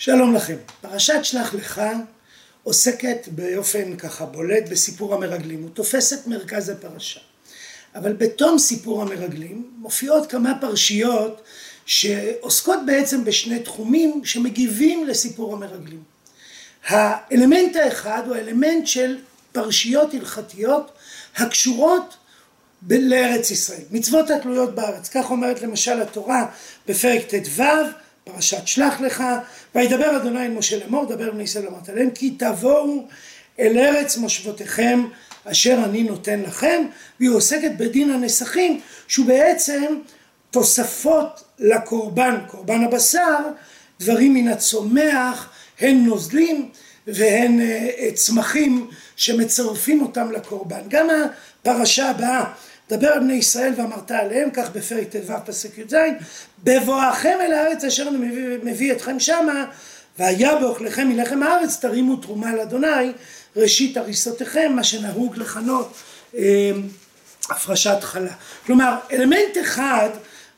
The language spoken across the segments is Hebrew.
שלום לכם. פרשת שלח לך עוסקת באופן ככה בולט בסיפור המרגלים. הוא תופס את מרכז הפרשה. אבל בתום סיפור המרגלים מופיעות כמה פרשיות שעוסקות בעצם בשני תחומים שמגיבים לסיפור המרגלים. האלמנט האחד הוא האלמנט של פרשיות הלכתיות הקשורות לארץ ישראל. מצוות התלויות בארץ. כך אומרת למשל התורה בפרק ט"ו פרשת שלח לך, וידבר אדוני אל משה לאמור, דבר בני ישראל אמרת להם, כי תבואו אל ארץ מושבותיכם אשר אני נותן לכם, והיא עוסקת בדין הנסכים, שהוא בעצם תוספות לקורבן, קורבן הבשר, דברים מן הצומח, הן נוזלים והן אה, צמחים שמצרפים אותם לקורבן. גם הפרשה הבאה דבר על בני ישראל ואמרת עליהם, כך בפרק ט"ו פסק י"ז, בבואכם אל הארץ אשר אני מביא, מביא אתכם שמה, והיה באוכליכם מלחם הארץ תרימו תרומה לאדוני, ראשית הריסותיכם, מה שנהוג לכנות אה, הפרשת חלה. כלומר, אלמנט אחד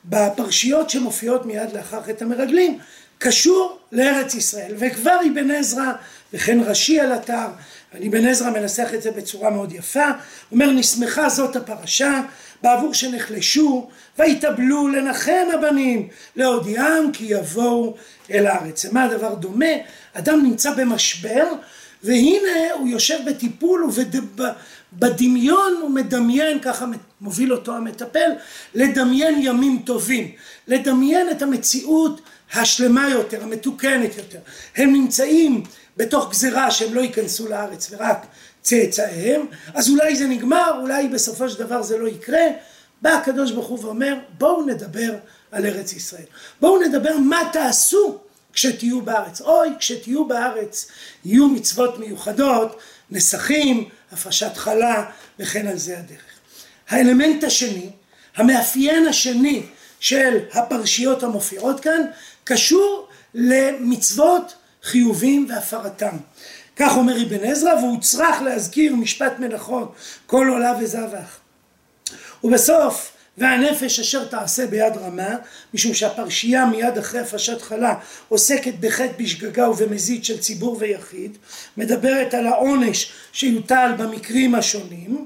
בפרשיות שמופיעות מיד לאחר חטא המרגלים, קשור לארץ ישראל, וכבר אבן עזרא וכן רש"י על אתר אני בן עזרא מנסח את זה בצורה מאוד יפה, אומר נסמכה זאת הפרשה בעבור שנחלשו ויתאבלו לנחם הבנים להודיעם כי יבואו אל הארץ. למה הדבר דומה? אדם נמצא במשבר והנה הוא יושב בטיפול ובדמיון הוא מדמיין, ככה מוביל אותו המטפל, לדמיין ימים טובים, לדמיין את המציאות השלמה יותר, המתוקנת יותר. הם נמצאים בתוך גזירה שהם לא ייכנסו לארץ ורק צאצאיהם, אז אולי זה נגמר, אולי בסופו של דבר זה לא יקרה. בא הקדוש ברוך הוא ואומר, בואו נדבר על ארץ ישראל. בואו נדבר מה תעשו כשתהיו בארץ. אוי, כשתהיו בארץ יהיו מצוות מיוחדות, נסכים, הפרשת חלה וכן על זה הדרך. האלמנט השני, המאפיין השני של הפרשיות המופיעות כאן, קשור למצוות חיובים והפרתם. כך אומר אבן עזרא והוא צריך להזכיר משפט מנחות כל עולה וזבח. ובסוף והנפש אשר תעשה ביד רמה משום שהפרשייה מיד אחרי הפרשת חלה עוסקת בחטא בשגגה ובמזיד של ציבור ויחיד מדברת על העונש שיוטל במקרים השונים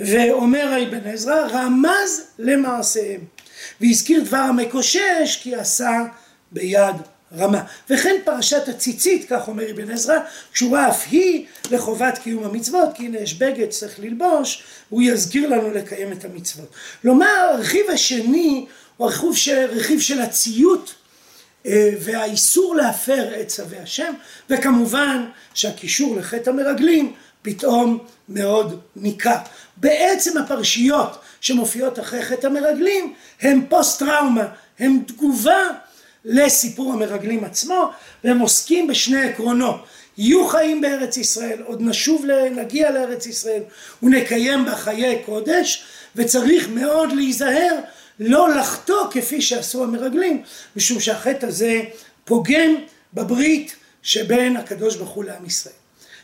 ואומר אבן עזרא רמז למעשיהם והזכיר דבר המקושש כי עשה ביד רמה. וכן פרשת הציצית, כך אומר אבן עזרא, קשורה אף היא לחובת קיום המצוות, כי הנה יש בגד צריך ללבוש, הוא יזכיר לנו לקיים את המצוות. כלומר, הרכיב השני הוא הרכיב של, רכיב של הציות אה, והאיסור להפר את צווי השם, וכמובן שהקישור לחטא המרגלים פתאום מאוד ניכר. בעצם הפרשיות שמופיעות אחרי חטא המרגלים הם פוסט טראומה, הם תגובה לסיפור המרגלים עצמו, והם עוסקים בשני עקרונות. יהיו חיים בארץ ישראל, עוד נשוב להגיע לארץ ישראל ונקיים בה חיי קודש, וצריך מאוד להיזהר לא לחטוא כפי שעשו המרגלים, משום שהחטא הזה פוגם בברית שבין הקדוש ברוך הוא לעם ישראל.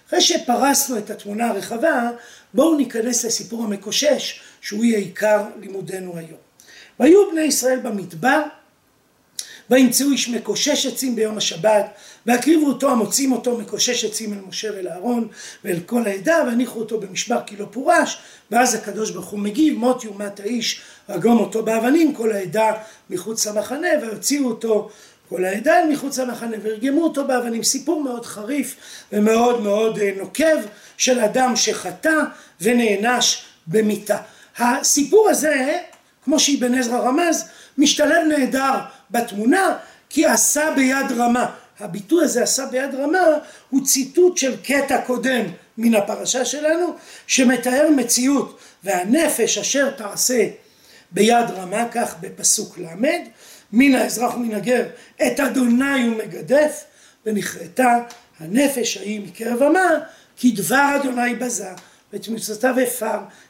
אחרי שפרסנו את התמונה הרחבה, בואו ניכנס לסיפור המקושש, שהוא יהיה עיקר לימודנו היום. והיו בני ישראל במדבר, וימצאו איש מקושש עצים ביום השבת, והקריבו אותו המוצאים אותו מקושש עצים אל משה ואל אהרון ואל כל העדה, והניחו אותו במשבר כי לא פורש, ואז הקדוש ברוך הוא מגיב, מות יומת האיש, רגום אותו באבנים, כל העדה מחוץ למחנה, והוציאו אותו כל העדה אל מחוץ למחנה, והרגמו אותו באבנים. סיפור מאוד חריף ומאוד מאוד אה, נוקב של אדם שחטא ונענש במיתה. הסיפור הזה, כמו שאבן עזרא רמז, משתלב נהדר בתמונה כי עשה ביד רמה. הביטוי הזה עשה ביד רמה הוא ציטוט של קטע קודם מן הפרשה שלנו שמתאר מציאות והנפש אשר תעשה ביד רמה כך בפסוק ל' מן האזרח ומן הגר את אדוני הוא מגדף ונכרתה הנפש ההיא מקרב עמה כי דבר אדוני בזה ואת מצוותיו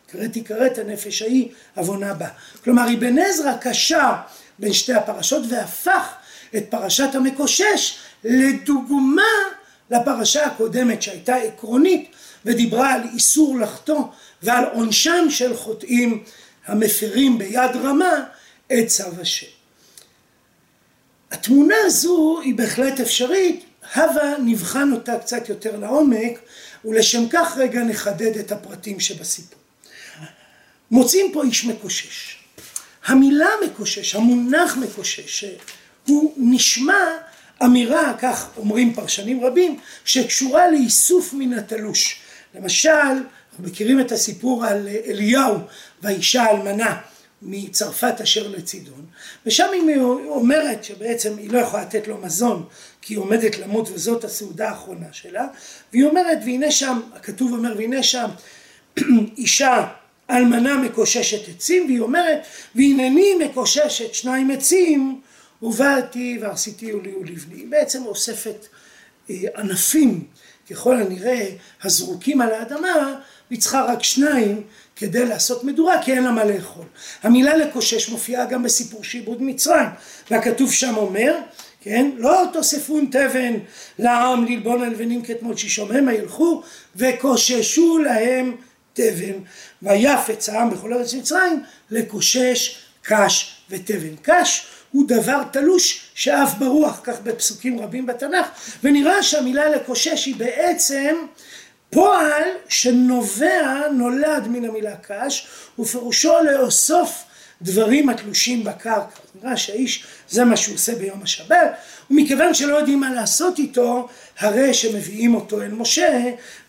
קראתי כרת הנפש ההיא עוונה בה כלומר אבן עזרא קשר בין שתי הפרשות והפך את פרשת המקושש לדוגמה לפרשה הקודמת שהייתה עקרונית ודיברה על איסור לחטוא ועל עונשם של חוטאים המפרים ביד רמה את צו השם. התמונה הזו היא בהחלט אפשרית הווה נבחן אותה קצת יותר לעומק ולשם כך רגע נחדד את הפרטים שבסיפור. מוצאים פה איש מקושש. המילה מקושש, המונח מקושש, הוא נשמע אמירה, כך אומרים פרשנים רבים, שקשורה לאיסוף מן התלוש. למשל, אנחנו מכירים את הסיפור על אליהו והאישה האלמנה מצרפת אשר לצידון, ושם היא אומרת שבעצם היא לא יכולה לתת לו מזון כי היא עומדת למות וזאת הסעודה האחרונה שלה, והיא אומרת והנה שם, הכתוב אומר והנה שם אישה אלמנה מקוששת עצים, והיא אומרת והנני מקוששת שניים עצים ובאתי ועשיתי לי ולבני. היא בעצם אוספת אה, ענפים ככל הנראה הזרוקים על האדמה והיא צריכה רק שניים כדי לעשות מדורה כי אין לה מה לאכול. המילה לקושש מופיעה גם בסיפור שעבוד מצרים. והכתוב שם אומר כן לא תוספון תבן לעם ללבון הלבנים כתמול שישום המה ילכו וקוששו להם תבן. ויפץ העם בכל ארץ מצרים לקושש קש ותבן. קש הוא דבר תלוש שאף ברוח כך בפסוקים רבים בתנ"ך ונראה שהמילה לקושש היא בעצם פועל שנובע נולד מן המילה קש ופירושו לאסוף דברים התלושים בקרקע. נראה שהאיש זה מה שהוא עושה ביום השבת ומכיוון שלא יודעים מה לעשות איתו הרי שמביאים אותו אל משה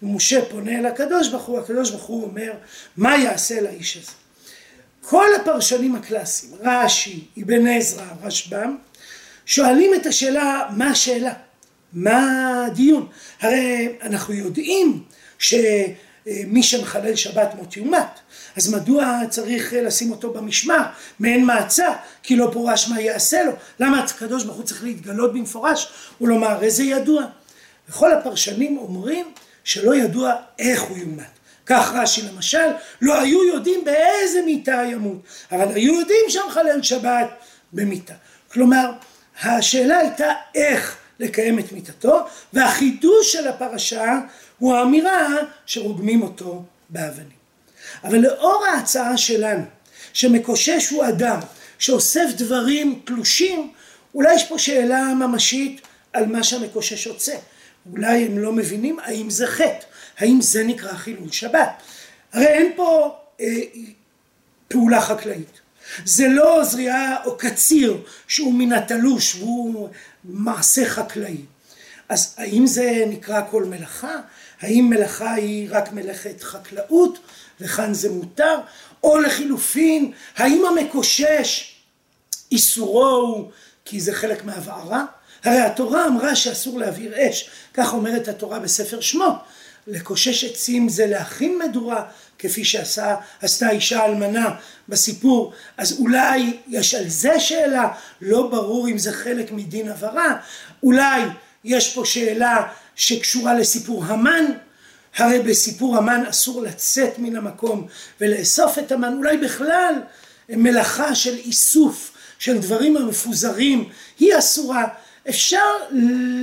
ומשה פונה אל הקדוש ברוך הוא הקדוש ברוך הוא אומר מה יעשה לאיש הזה. כל הפרשנים הקלאסיים רש"י אבן עזרא רשב"ם שואלים את השאלה מה השאלה מה הדיון הרי אנחנו יודעים שמי שמחלל שבת מות יומת. אז מדוע צריך לשים אותו במשמר מעין מעצר כי לא פורש מה יעשה לו. למה הקדוש ברוך הוא צריך להתגלות במפורש? ולומר הרי זה ידוע? וכל הפרשנים אומרים שלא ידוע איך הוא יומת. כך רש"י למשל לא היו יודעים באיזה מיטה ימות אבל היו יודעים שהמחלל שבת במיטה כלומר השאלה הייתה איך לקיים את מיתתו והחידוש של הפרשה הוא האמירה שרוגמים אותו באבנים. אבל לאור ההצעה שלנו שמקושש הוא אדם שאוסף דברים תלושים אולי יש פה שאלה ממשית על מה שהמקושש עושה. אולי הם לא מבינים האם זה חטא האם זה נקרא חילול שבת. הרי אין פה אה, פעולה חקלאית. זה לא זריעה או קציר שהוא מן התלוש והוא מעשה חקלאי. אז האם זה נקרא כל מלאכה האם מלאכה היא רק מלאכת חקלאות וכאן זה מותר או לחילופין האם המקושש איסורו הוא כי זה חלק מהבערה? הרי התורה אמרה שאסור להבעיר אש. כך אומרת התורה בספר שמות לקושש עצים זה להכין מדורה כפי שעשה, עשתה אישה אלמנה בסיפור. אז אולי יש על זה שאלה? לא ברור אם זה חלק מדין עברה אולי יש פה שאלה שקשורה לסיפור המן הרי בסיפור המן אסור לצאת מן המקום ולאסוף את המן אולי בכלל מלאכה של איסוף של דברים המפוזרים היא אסורה אפשר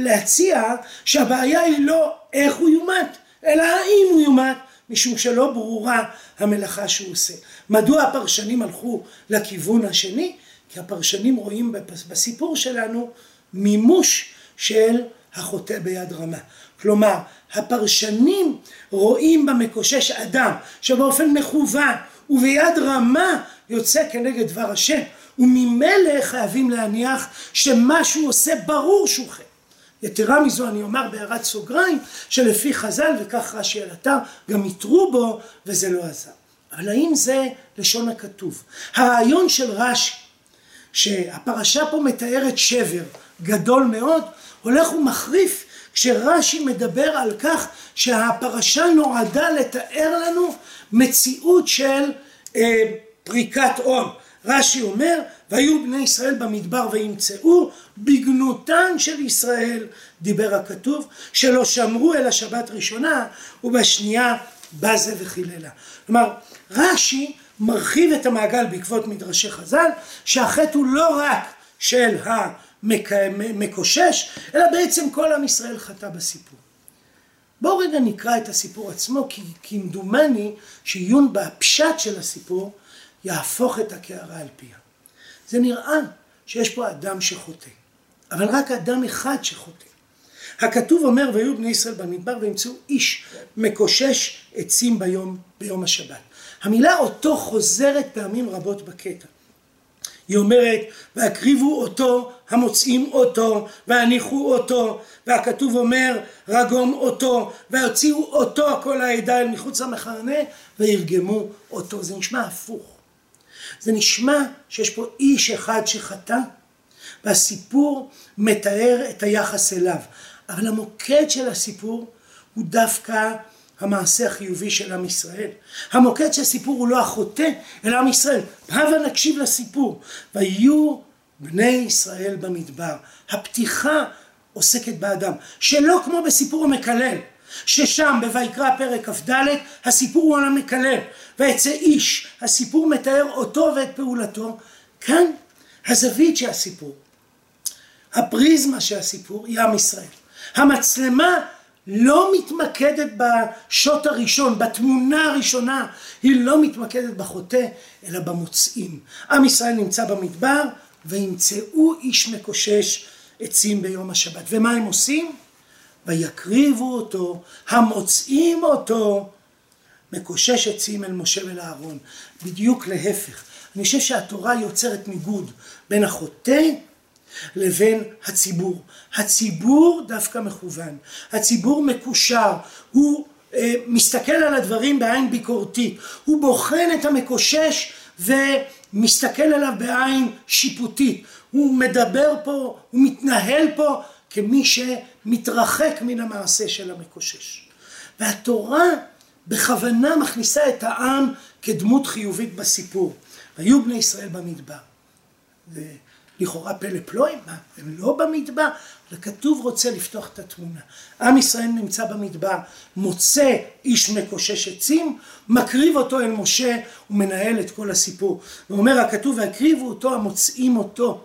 להציע שהבעיה היא לא איך הוא יומת אלא האם הוא יומת משום שלא ברורה המלאכה שהוא עושה. מדוע הפרשנים הלכו לכיוון השני? כי הפרשנים רואים בסיפור שלנו מימוש של החוטא ביד רמה. כלומר, הפרשנים רואים במקושש אדם שבאופן מכוון וביד רמה יוצא כנגד דבר השם וממילא חייבים להניח שמה שהוא עושה ברור שהוא חטא. יתרה מזו אני אומר בהערת סוגריים שלפי חז"ל וכך רש"י על אתר גם יתרו בו וזה לא עזר. אבל האם זה לשון הכתוב? הרעיון של רש"י שהפרשה פה מתארת שבר גדול מאוד הולך ומחריף כשרש"י מדבר על כך שהפרשה נועדה לתאר לנו מציאות של אה, פריקת עול רש"י אומר והיו בני ישראל במדבר וימצאו בגנותן של ישראל דיבר הכתוב שלא שמרו אל השבת ראשונה ובשנייה בזה וחיללה. כלומר רש"י מרחיב את המעגל בעקבות מדרשי חז"ל שהחטא הוא לא רק של המקושש אלא בעצם כל עם ישראל חטא בסיפור. בואו רגע נקרא את הסיפור עצמו כי כמדומני שעיון בפשט של הסיפור יהפוך את הקערה על פיה. זה נראה שיש פה אדם שחוטא, אבל רק אדם אחד שחוטא. הכתוב אומר והיו בני ישראל במדבר וימצאו איש מקושש עצים ביום, ביום השבת. המילה אותו חוזרת פעמים רבות בקטע. היא אומרת והקריבו אותו המוצאים אותו והניחו אותו והכתוב אומר רגום אותו והוציאו אותו כל העדה אל מחוץ למחנה וירגמו אותו זה נשמע הפוך. זה נשמע שיש פה איש אחד שחטא והסיפור מתאר את היחס אליו. אבל המוקד של הסיפור הוא דווקא המעשה החיובי של עם ישראל. המוקד של הסיפור הוא לא החוטא, אלא עם ישראל. הבה נקשיב לסיפור. ויהיו בני ישראל במדבר. הפתיחה עוסקת באדם, שלא כמו בסיפור המקלל, ששם בויקרא פרק כ"ד הסיפור הוא על המקלל, ויצא איש, הסיפור מתאר אותו ואת פעולתו, כאן הזווית של הסיפור, הפריזמה של הסיפור היא עם ישראל. המצלמה לא מתמקדת בשוט הראשון, בתמונה הראשונה, היא לא מתמקדת בחוטא, אלא במוצאים. עם ישראל נמצא במדבר, וימצאו איש מקושש עצים ביום השבת. ומה הם עושים? ויקריבו אותו, המוצאים אותו, מקושש עצים אל משה ואל אהרון. בדיוק להפך. אני חושב שהתורה יוצרת ניגוד בין החוטא לבין הציבור. הציבור דווקא מכוון, הציבור מקושר, הוא אה, מסתכל על הדברים בעין ביקורתית, הוא בוחן את המקושש ומסתכל עליו בעין שיפוטית, הוא מדבר פה, הוא מתנהל פה כמי שמתרחק מן המעשה של המקושש. והתורה בכוונה מכניסה את העם כדמות חיובית בסיפור. היו בני ישראל במדבר. לכאורה פלא פלואים, מה, הם לא במדבר, הכתוב רוצה לפתוח את התמונה. עם ישראל נמצא במדבר, מוצא איש מקושש עצים, מקריב אותו אל משה ומנהל את כל הסיפור. ואומר הכתוב, והקריבו אותו המוצאים אותו.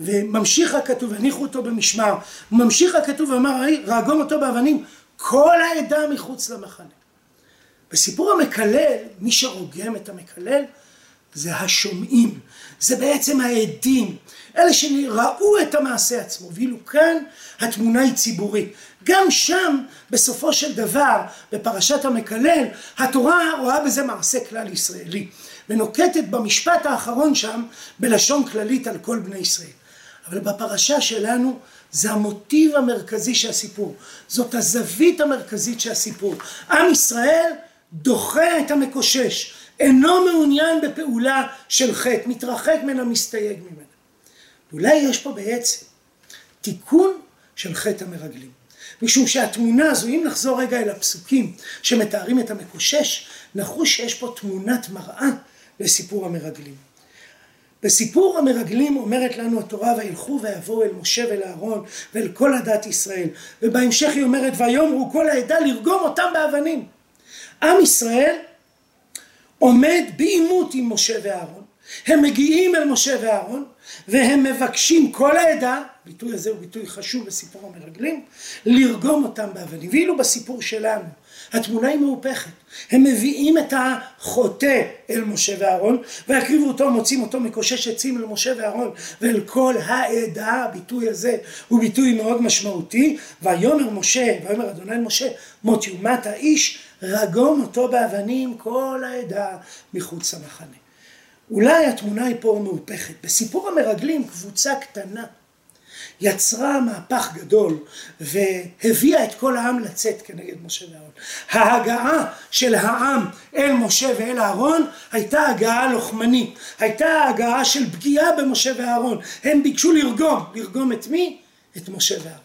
וממשיך הכתוב, הניחו אותו במשמר. ממשיך הכתוב ואמר, רגום אותו באבנים, כל העדה מחוץ למחנה. בסיפור המקלל, מי שרוגם את המקלל זה השומעים, זה בעצם העדים, אלה שראו את המעשה עצמו, ואילו כאן התמונה היא ציבורית. גם שם, בסופו של דבר, בפרשת המקלל, התורה רואה בזה מעשה כלל ישראלי, ונוקטת במשפט האחרון שם בלשון כללית על כל בני ישראל. אבל בפרשה שלנו זה המוטיב המרכזי של הסיפור, זאת הזווית המרכזית של הסיפור. עם ישראל דוחה את המקושש, אינו מעוניין בפעולה של חטא, מתרחק ממנה, מסתייג ממנה. אולי יש פה בעצם תיקון של חטא המרגלים. משום שהתמונה הזו, אם נחזור רגע אל הפסוקים שמתארים את המקושש, נחוש שיש פה תמונת מראה לסיפור המרגלים. בסיפור המרגלים אומרת לנו התורה וילכו ויבואו אל משה ואל אהרון ואל כל עדת ישראל ובהמשך היא אומרת ויאמרו כל העדה לרגום אותם באבנים. עם ישראל עומד בעימות עם משה ואהרון הם מגיעים אל משה ואהרון והם מבקשים כל העדה, הביטוי הזה הוא ביטוי חשוב בסיפור המרגלים, לרגום אותם באבנים. ואילו בסיפור שלנו התמונה היא מהופכת. הם מביאים את החוטא אל משה ואהרון ויקריבו אותו, מוצאים אותו מקושש עצים אל משה ואהרון ואל כל העדה, הביטוי הזה הוא ביטוי מאוד משמעותי. ויאמר משה, ויאמר אדוני משה, מות יומת האיש, רגום אותו באבנים כל העדה מחוץ למחנה. אולי התמונה היא פה מהופכת. בסיפור המרגלים קבוצה קטנה יצרה מהפך גדול והביאה את כל העם לצאת כנגד משה ואהרון. ההגעה של העם אל משה ואל אהרון הייתה הגעה לוחמנית, הייתה הגעה של פגיעה במשה ואהרון. הם ביקשו לרגום, לרגום את מי? את משה ואהרון.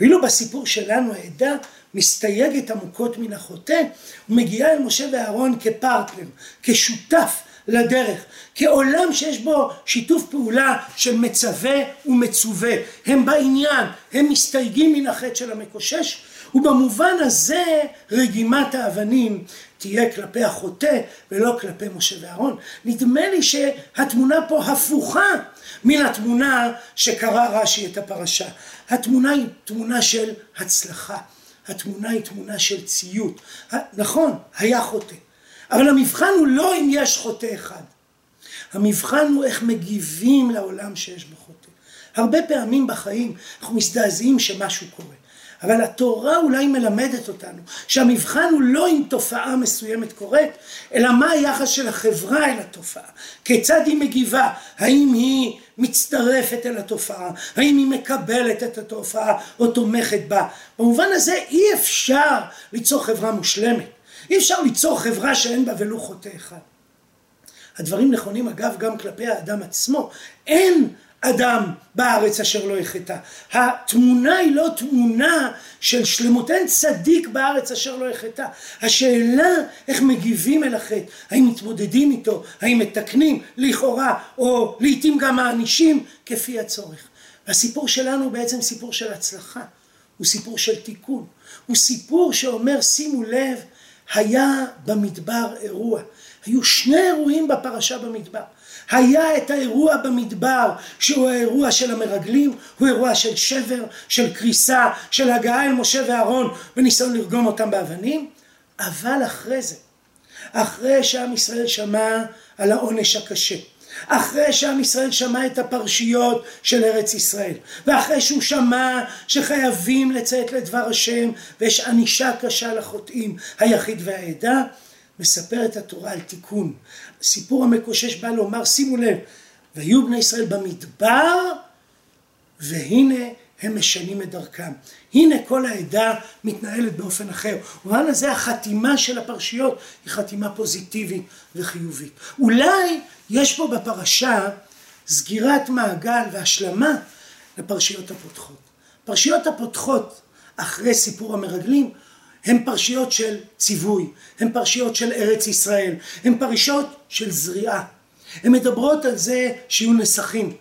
ואילו בסיפור שלנו העדה מסתייגת עמוקות מן החוטא ומגיעה אל משה ואהרון כפרטנר, כשותף לדרך, כעולם שיש בו שיתוף פעולה מצווה ומצווה, הם בעניין, הם מסתייגים מן החטא של המקושש, ובמובן הזה רגימת האבנים תהיה כלפי החוטא ולא כלפי משה ואהרון. נדמה לי שהתמונה פה הפוכה מן התמונה שקרא רש"י את הפרשה. התמונה היא תמונה של הצלחה, התמונה היא תמונה של ציות. נכון, היה חוטא. אבל המבחן הוא לא אם יש חוטא אחד. המבחן הוא איך מגיבים לעולם שיש בו חוטא. הרבה פעמים בחיים אנחנו מזדעזעים שמשהו קורה. אבל התורה אולי מלמדת אותנו שהמבחן הוא לא אם תופעה מסוימת קורית, אלא מה היחס של החברה אל התופעה, כיצד היא מגיבה, האם היא מצטרפת אל התופעה, האם היא מקבלת את התופעה או תומכת בה. במובן הזה אי אפשר ליצור חברה מושלמת, אי אפשר ליצור חברה שאין בה ולו חוטא אחד. הדברים נכונים אגב גם כלפי האדם עצמו, אין אדם בארץ אשר לא יחטא. התמונה היא לא תמונה של שלמות, אין צדיק בארץ אשר לא יחטא. השאלה איך מגיבים אל החטא, האם מתמודדים איתו, האם מתקנים לכאורה, או לעיתים גם מענישים כפי הצורך. הסיפור שלנו הוא בעצם סיפור של הצלחה, הוא סיפור של תיקון, הוא סיפור שאומר שימו לב, היה במדבר אירוע, היו שני אירועים בפרשה במדבר. היה את האירוע במדבר שהוא האירוע של המרגלים, הוא אירוע של שבר, של קריסה, של הגעה אל משה ואהרון וניסיון לרגום אותם באבנים, אבל אחרי זה, אחרי שעם ישראל שמע על העונש הקשה, אחרי שעם ישראל שמע את הפרשיות של ארץ ישראל, ואחרי שהוא שמע שחייבים לציית לדבר השם ויש ענישה קשה לחוטאים היחיד והעדה, מספרת התורה על תיקון. סיפור המקושש בא לומר, שימו לב, והיו בני ישראל במדבר, והנה הם משנים את דרכם. הנה כל העדה מתנהלת באופן אחר. ובמובן הזה החתימה של הפרשיות היא חתימה פוזיטיבית וחיובית. אולי יש פה בפרשה סגירת מעגל והשלמה לפרשיות הפותחות. פרשיות הפותחות אחרי סיפור המרגלים הן פרשיות של ציווי, הן פרשיות של ארץ ישראל, הן פרשיות של זריעה. הן מדברות על זה שיהיו נסכים,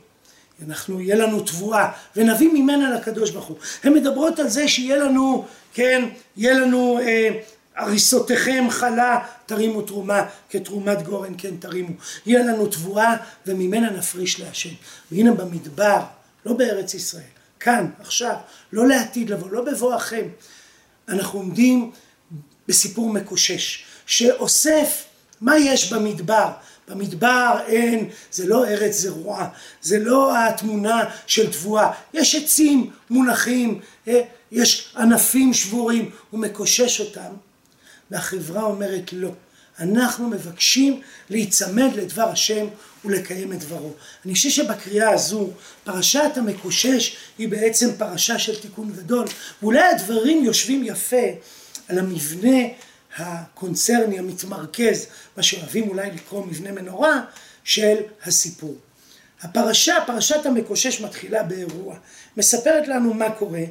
אנחנו, יהיה לנו תבואה, ונביא ממנה לקדוש ברוך הוא. הן מדברות על זה שיהיה לנו, כן, יהיה לנו אה, הריסותיכם חלה תרימו תרומה, כתרומת גורן כן תרימו. יהיה לנו תבואה וממנה נפריש להשם. והנה במדבר, לא בארץ ישראל, כאן, עכשיו, לא לעתיד לבוא, לא בבואכם. אנחנו עומדים בסיפור מקושש, שאוסף מה יש במדבר. במדבר אין, זה לא ארץ זרועה, זה לא התמונה של תבואה, יש עצים מונחים, אה, יש ענפים שבורים, הוא מקושש אותם, והחברה אומרת לא. אנחנו מבקשים להיצמד לדבר השם ולקיים את דברו. אני חושב שבקריאה הזו, פרשת המקושש היא בעצם פרשה של תיקון גדול, ואולי הדברים יושבים יפה על המבנה הקונצרני המתמרכז, מה שאוהבים אולי לקרוא מבנה מנורה, של הסיפור. הפרשה, פרשת המקושש מתחילה באירוע, מספרת לנו מה קורה,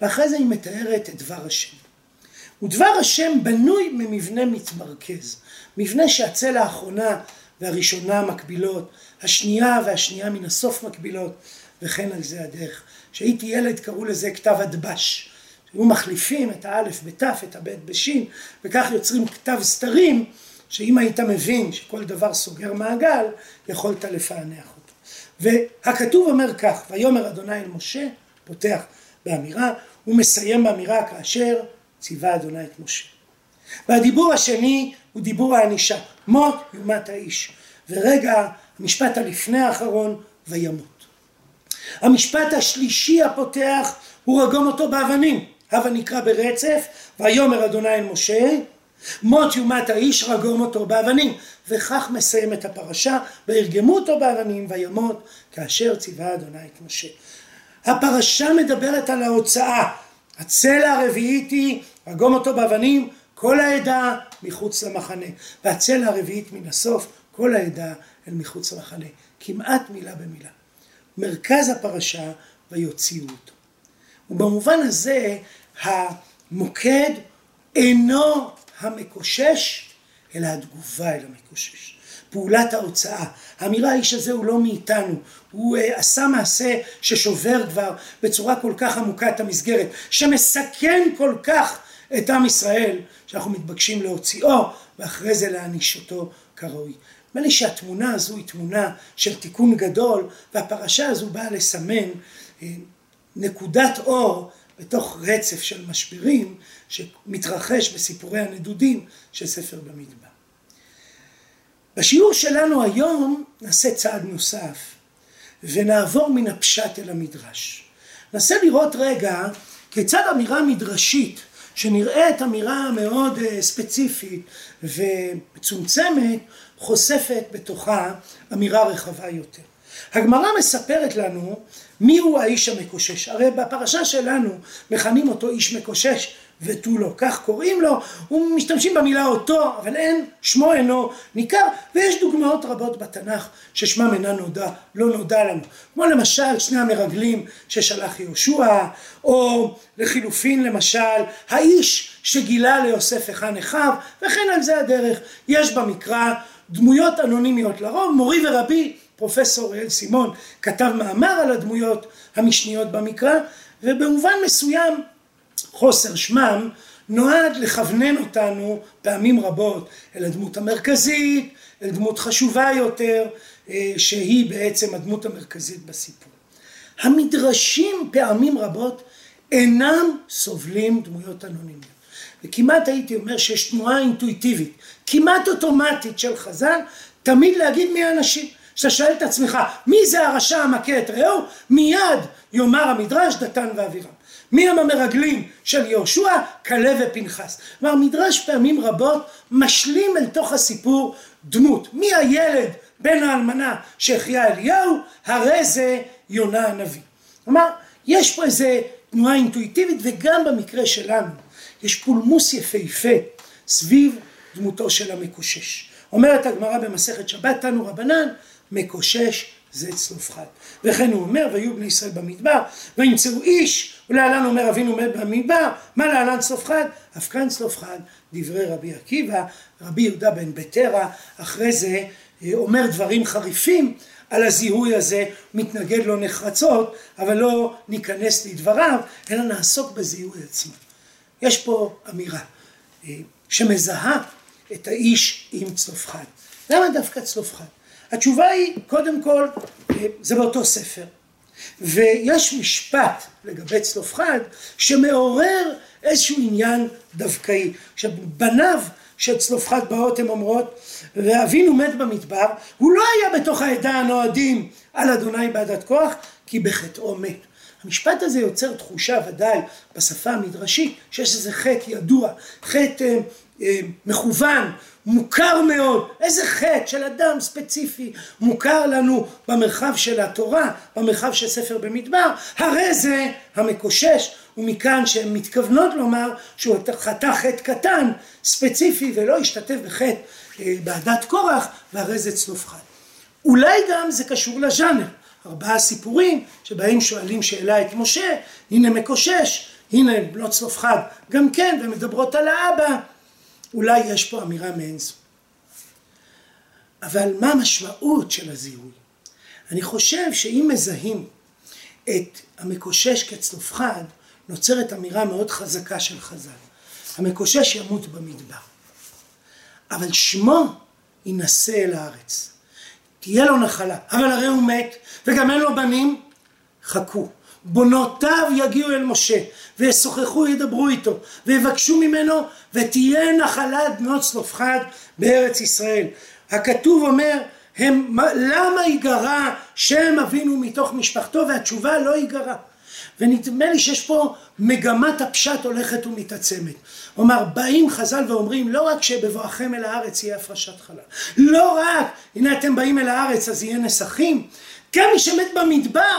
ואחרי זה היא מתארת את דבר השם. ודבר השם בנוי ממבנה מתמרכז, מבנה שהצלע האחרונה והראשונה מקבילות, השנייה והשנייה מן הסוף מקבילות, וכן על זה הדרך. כשהייתי ילד קראו לזה כתב הדבש. היו מחליפים את האלף בתף, את הבית בשין, וכך יוצרים כתב סתרים, שאם היית מבין שכל דבר סוגר מעגל, יכולת לפענח אותו. והכתוב אומר כך, ויאמר אדוני אל משה, פותח באמירה, הוא מסיים באמירה כאשר ציווה אדוני את משה. והדיבור השני הוא דיבור הענישה, מות יומת האיש. ורגע, המשפט הלפני האחרון, וימות. המשפט השלישי הפותח הוא רגום אותו באבנים. הבה נקרא ברצף, ויאמר אדוני אל משה, מות יומת האיש רגום אותו באבנים. וכך מסיים את הפרשה, וירגמו אותו באבנים וימות, כאשר ציווה אדוני את משה. הפרשה מדברת על ההוצאה. הצלע הרביעית היא, רגום אותו באבנים, כל העדה מחוץ למחנה. והצלע הרביעית מן הסוף, כל העדה אל מחוץ למחנה. כמעט מילה במילה. מרכז הפרשה, ויוציאו אותו. ובמובן הזה המוקד אינו המקושש, אלא התגובה אל המקושש. פעולת ההוצאה. האמירה האיש הזה הוא לא מאיתנו, הוא uh, עשה מעשה ששובר כבר בצורה כל כך עמוקה את המסגרת, שמסכן כל כך את עם ישראל, שאנחנו מתבקשים להוציאו ואחרי זה להעניש אותו כראוי. נדמה לי שהתמונה הזו היא תמונה של תיקון גדול, והפרשה הזו באה לסמן uh, נקודת אור בתוך רצף של משברים שמתרחש בסיפורי הנדודים של ספר במדבר. בשיעור שלנו היום נעשה צעד נוסף ונעבור מן הפשט אל המדרש. ננסה לראות רגע כיצד אמירה מדרשית שנראית אמירה מאוד ספציפית ומצומצמת חושפת בתוכה אמירה רחבה יותר. הגמרא מספרת לנו מיהו האיש המקושש, הרי בפרשה שלנו מכנים אותו איש מקושש ותו לא, כך קוראים לו, ומשתמשים במילה אותו, אבל אין, שמו אינו ניכר, ויש דוגמאות רבות בתנ"ך ששמם אינה נודע, לא נודע לנו, כמו למשל שני המרגלים ששלח יהושע, או לחילופין למשל, האיש שגילה ליוסף היכן אחיו, וכן על זה הדרך, יש במקרא דמויות אנונימיות לרוב, מורי ורבי פרופסור אל סימון כתב מאמר על הדמויות המשניות במקרא ובמובן מסוים חוסר שמם נועד לכוונן אותנו פעמים רבות אל הדמות המרכזית, אל דמות חשובה יותר שהיא בעצם הדמות המרכזית בסיפור. המדרשים פעמים רבות אינם סובלים דמויות אנונימיות וכמעט הייתי אומר שיש תנועה אינטואיטיבית כמעט אוטומטית של חז"ל תמיד להגיד מי האנשים כשאתה שואל את עצמך מי זה הרשע המכה את רעהו? מיד יאמר המדרש דתן ואבירם. מי הם המרגלים של יהושע? כלב ופנחס. כלומר מדרש פעמים רבות משלים אל תוך הסיפור דמות. מי הילד בן האלמנה שהחיה אליהו? הרי זה יונה הנביא. כלומר יש פה איזה תנועה אינטואיטיבית וגם במקרה שלנו יש פולמוס יפהפה סביב דמותו של המקושש. אומרת הגמרא במסכת שבת תנו רבנן מקושש זה צלופחד וכן הוא אומר והיו בני ישראל במדבר וימצאו איש ולהלן אומר אבינו מת במדבר מה להלן צלופחד אף כאן צלופחד דברי רבי עקיבא רבי יהודה בן בטרה אחרי זה אומר דברים חריפים על הזיהוי הזה מתנגד לו נחרצות אבל לא ניכנס לדבריו אלא נעסוק בזיהוי עצמו. יש פה אמירה שמזהה את האיש עם צלופחד למה דווקא צלופחד התשובה היא קודם כל זה באותו ספר. ויש משפט לגבי צלופחד שמעורר איזשהו עניין דווקאי. עכשיו בניו של צלופחד באות הן אומרות ואבינו מת במדבר הוא לא היה בתוך העדה הנועדים על אדוני בעדת כוח כי בחטאו מת המשפט הזה יוצר תחושה ודאי בשפה המדרשית שיש איזה חטא ידוע חטא מכוון מוכר מאוד, איזה חטא של אדם ספציפי מוכר לנו במרחב של התורה, במרחב של ספר במדבר, הרי זה המקושש, ומכאן שהן מתכוונות לומר שהוא חטא חטא קטן, ספציפי, ולא השתתף בחטא בעדת קורח, והרי זה צלופחד. אולי גם זה קשור לז'אנר, ארבעה סיפורים שבהם שואלים שאלה את משה, הנה מקושש, הנה בנות צלופחד, גם כן, ומדברות על האבא. אולי יש פה אמירה מעין זו. אבל מה המשמעות של הזיהוי? אני חושב שאם מזהים את המקושש כצלופחד, נוצרת אמירה מאוד חזקה של חז"ל. המקושש ימות במדבר, אבל שמו יינשא אל הארץ. תהיה לו נחלה, אבל הרי הוא מת, וגם אין לו בנים, חכו. בונותיו יגיעו אל משה וישוחחו ידברו איתו ויבקשו ממנו ותהיה נחלת בנות צלופחד בארץ ישראל. הכתוב אומר הם, למה ייגרע שם אבינו מתוך משפחתו והתשובה לא ייגרע ונדמה לי שיש פה מגמת הפשט הולכת ומתעצמת. כלומר באים חז"ל ואומרים לא רק שבבואכם אל הארץ יהיה הפרשת חלל לא רק הנה אתם באים אל הארץ אז יהיה נסכים גם מי שמת במדבר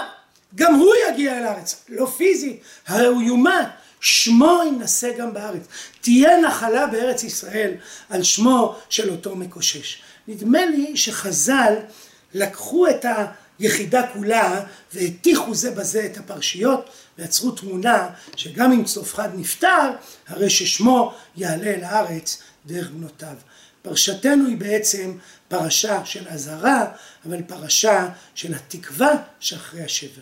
גם הוא יגיע אל הארץ, לא פיזית, הרי הוא יומת, שמו יינשא גם בארץ. תהיה נחלה בארץ ישראל על שמו של אותו מקושש. נדמה לי שחז"ל לקחו את היחידה כולה והטיחו זה בזה את הפרשיות ויצרו תמונה שגם אם צלופחד נפטר, הרי ששמו יעלה אל הארץ דרך בנותיו. פרשתנו היא בעצם פרשה של אזהרה, אבל פרשה של התקווה שאחרי השבר.